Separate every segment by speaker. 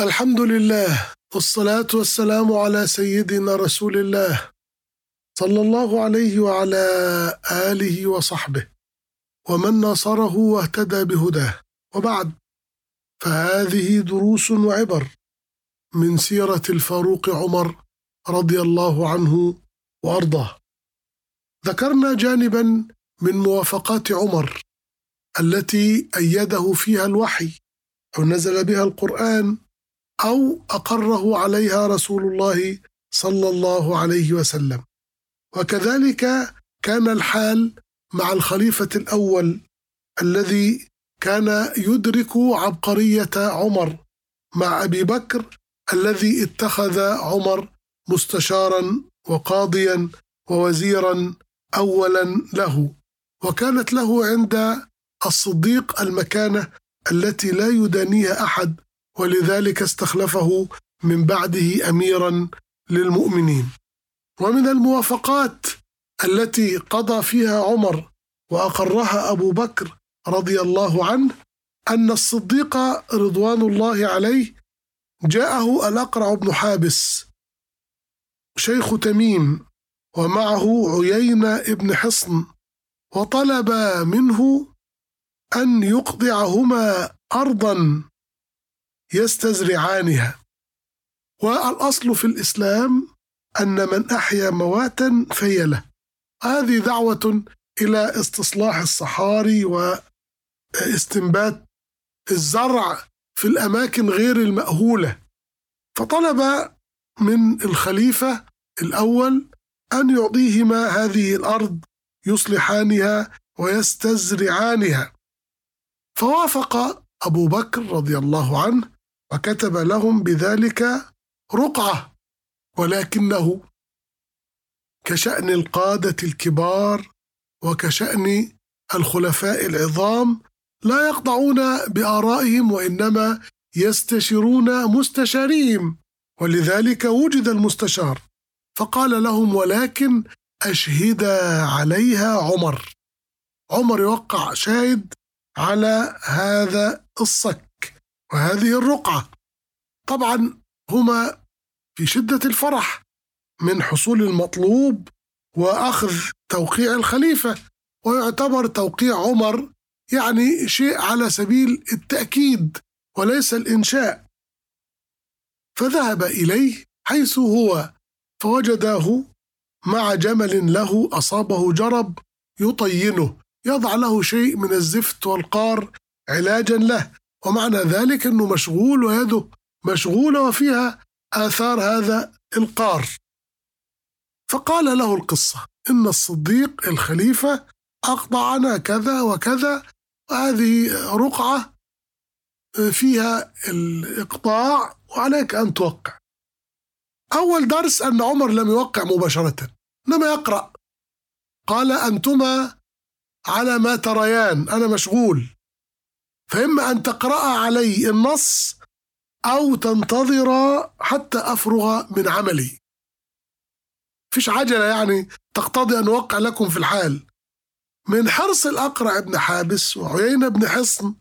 Speaker 1: الحمد لله والصلاة والسلام على سيدنا رسول الله صلى الله عليه وعلى آله وصحبه ومن نصره واهتدى بهداه. وبعد فهذه دروس وعبر من سيرة الفاروق عمر رضي الله عنه وأرضاه. ذكرنا جانبا من موافقات عمر التي أيده فيها الوحي أو نزل بها القرآن أو أقره عليها رسول الله صلى الله عليه وسلم. وكذلك كان الحال مع الخليفة الأول الذي كان يدرك عبقرية عمر مع أبي بكر الذي اتخذ عمر مستشارا وقاضيا ووزيرا أولا له. وكانت له عند الصديق المكانة التي لا يدانيها أحد ولذلك استخلفه من بعده اميرا للمؤمنين. ومن الموافقات التي قضى فيها عمر وأقرها أبو بكر رضي الله عنه أن الصديق رضوان الله عليه جاءه الأقرع بن حابس شيخ تميم ومعه عيينة ابن حصن وطلب منه أن يقضعهما ارضا يستزرعانها. والأصل في الإسلام أن من أحيا مواتا فهي له. هذه دعوة إلى استصلاح الصحاري واستنبات الزرع في الأماكن غير المأهولة. فطلب من الخليفة الأول أن يعطيهما هذه الأرض يصلحانها ويستزرعانها. فوافق أبو بكر رضي الله عنه وكتب لهم بذلك رقعة ولكنه كشأن القادة الكبار وكشأن الخلفاء العظام لا يقطعون بآرائهم وإنما يستشرون مستشاريهم ولذلك وجد المستشار. فقال لهم ولكن أشهد عليها عمر. عمر يوقع شاهد على هذا الصك. وهذه الرقعة. طبعا هما في شدة الفرح من حصول المطلوب وأخذ توقيع الخليفة ويعتبر توقيع عمر يعني شيء على سبيل التأكيد وليس الإنشاء. فذهب إليه حيث هو فوجداه مع جمل له أصابه جرب يطينه يضع له شيء من الزفت والقار علاجا له. ومعنى ذلك أنه مشغول ويده مشغولة وفيها آثار هذا القار. فقال له القصة إن الصديق الخليفة أقطعنا كذا وكذا وهذه رقعة فيها الإقطاع وعليك أن توقع. أول درس أن عمر لم يوقع مباشرة إنما يقرأ. قال أنتما على ما تريان أنا مشغول. فإما أن تقرأ علي النص أو تنتظر حتى أفرغ من عملي. فيش عجلة يعني تقتضي أن أوقع لكم في الحال. من حرص الأقرع بن حابس وعيينة بن حصن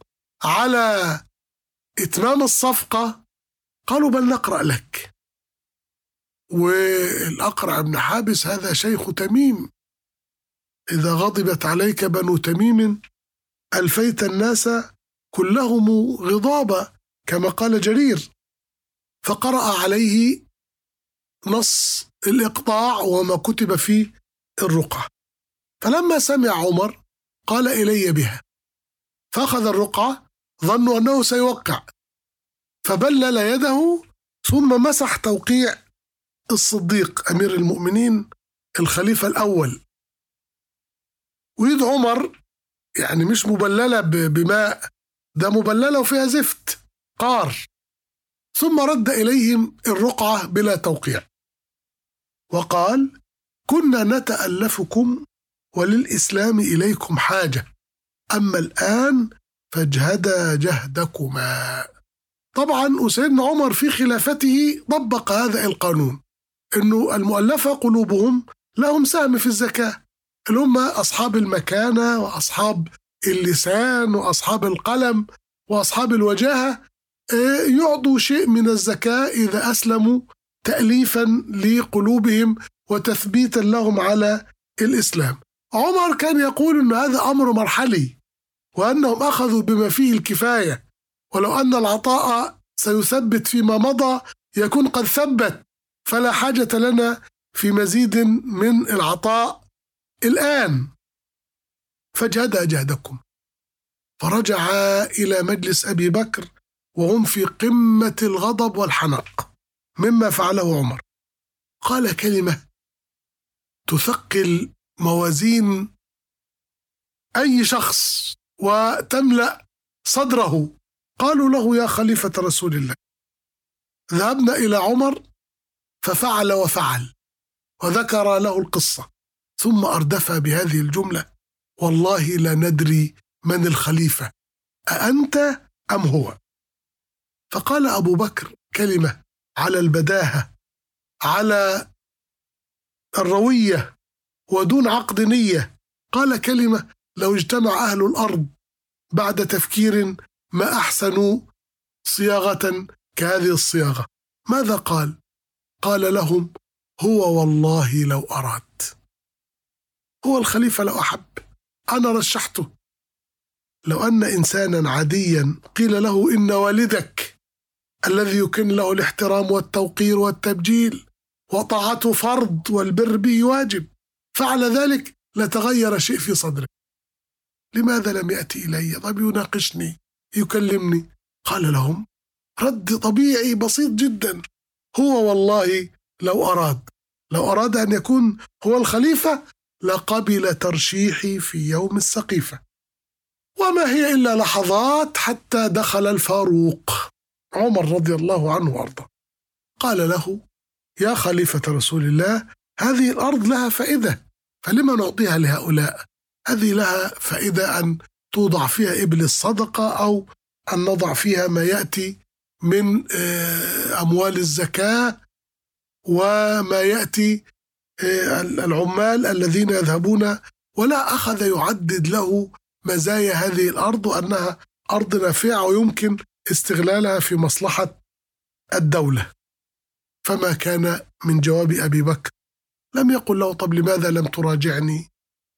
Speaker 1: على إتمام الصفقة قالوا بل نقرأ لك. والأقرع بن حابس هذا شيخ تميم. إذا غضبت عليك بنو تميم ألفيت الناس كلهم غضابا كما قال جرير. فقرأ عليه نص الإقطاع وما كتب فيه الرقعة. فلما سمع عمر قال إلي بها. فأخذ الرقعة ظنوا أنه سيوقع. فبلل يده ثم مسح توقيع الصديق أمير المؤمنين الخليفة الأول. ويد عمر يعني مش مبللة بماء ده مبللة وفيها زفت قار. ثم رد إليهم الرقعة بلا توقيع. وقال كنا نتألفكم وللإسلام إليكم حاجة أما الآن فاجهدا جهدكما. طبعا وسيدنا عمر في خلافته طبق هذا القانون أنه المؤلفة قلوبهم لهم سهم في الزكاة اللي هم أصحاب المكانة وأصحاب اللسان وأصحاب القلم وأصحاب الوجاهة يعطوا شيء من الزكاة إذا أسلموا تأليفا لقلوبهم وتثبيتا لهم على الإسلام. عمر كان يقول أن هذا أمر مرحلي وأنهم أخذوا بما فيه الكفاية ولو أن العطاء سيثبت فيما مضى يكون قد ثبت فلا حاجة لنا في مزيد من العطاء. الآن فجهد جهدكم فرجع إلى مجلس أبي بكر وهم في قمة الغضب والحنق مما فعله عمر. قال كلمة تثقل موازين أي شخص وتملأ صدره. قالوا له يا خليفة رسول الله. ذهبنا إلى عمر ففعل وفعل وذكر له القصة ثم أردف بهذه الجملة والله لا ندري من الخليفة أأنت أم هو؟ فقال أبو بكر كلمة على البداهة على الروية ودون عقد نية قال كلمة لو اجتمع أهل الأرض بعد تفكير ما أحسنوا صياغة كهذه الصياغة. ماذا قال؟ قال لهم هو والله لو أراد. هو الخليفة لو أحب. أنا رشحته. لو أن إنسانا عاديا قيل له إن والدك الذي يكن له الاحترام والتوقير والتبجيل وطاعته فرض والبر به واجب فعل ذلك لتغير شيء في صدره لماذا لم يأتي إلي؟ طيب يناقشني يكلمني. قال لهم رد طبيعي بسيط جدا. هو والله لو أراد لو أراد أن يكون هو الخليفة لقبل ترشيحي في يوم السقيفة. وما هي إلا لحظات حتى دخل الفاروق عمر رضي الله عنه وأرضاه. قال له يا خليفة رسول الله هذه الأرض لها فائدة فلما نعطيها لهؤلاء؟ هذه لها فائدة أن توضع فيها إبل الصدقة أو أن نضع فيها ما يأتي من آه، أموال الزكاة وما يأتي العمال الذين يذهبون ولا أخذ يعدد له مزايا هذه الأرض وأنها أرض نافعة ويمكن استغلالها في مصلحة الدولة. فما كان من جواب أبي بكر. لم يقل له طب لماذا لم تراجعني؟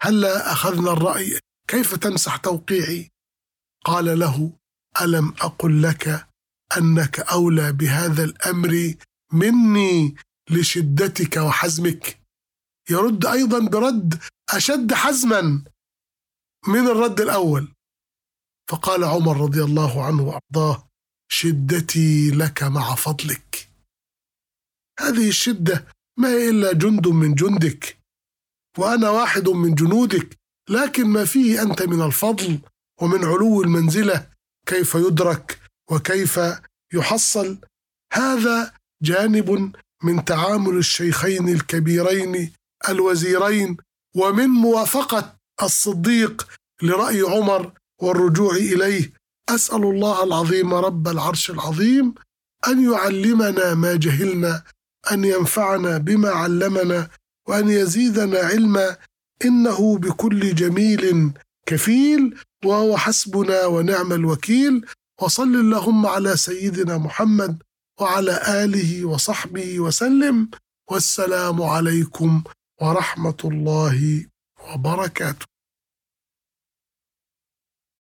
Speaker 1: هلا أخذنا الرأي؟ كيف تمسح توقيعي؟ قال له ألم أقل لك أنك أولى بهذا الأمر مني لشدتك وحزمك؟ يرد أيضا برد أشد حزما من الرد الأول. فقال عمر رضي الله عنه وأرضاه شدتي لك مع فضلك. هذه الشدة ما هي إلا جند من جندك وأنا واحد من جنودك لكن ما فيه أنت من الفضل ومن علو المنزلة كيف يدرك وكيف يحصل؟ هذا جانب من تعامل الشيخين الكبيرين الوزيرين ومن موافقة الصديق لرأي عمر والرجوع إليه أسأل الله العظيم رب العرش العظيم أن يعلمنا ما جهلنا أن ينفعنا بما علمنا وأن يزيدنا علما إنه بكل جميل كفيل وهو حسبنا ونعم الوكيل. وصل اللهم على سيدنا محمد وعلى آله وصحبه وسلم والسلام عليكم ورحمة الله وبركاته.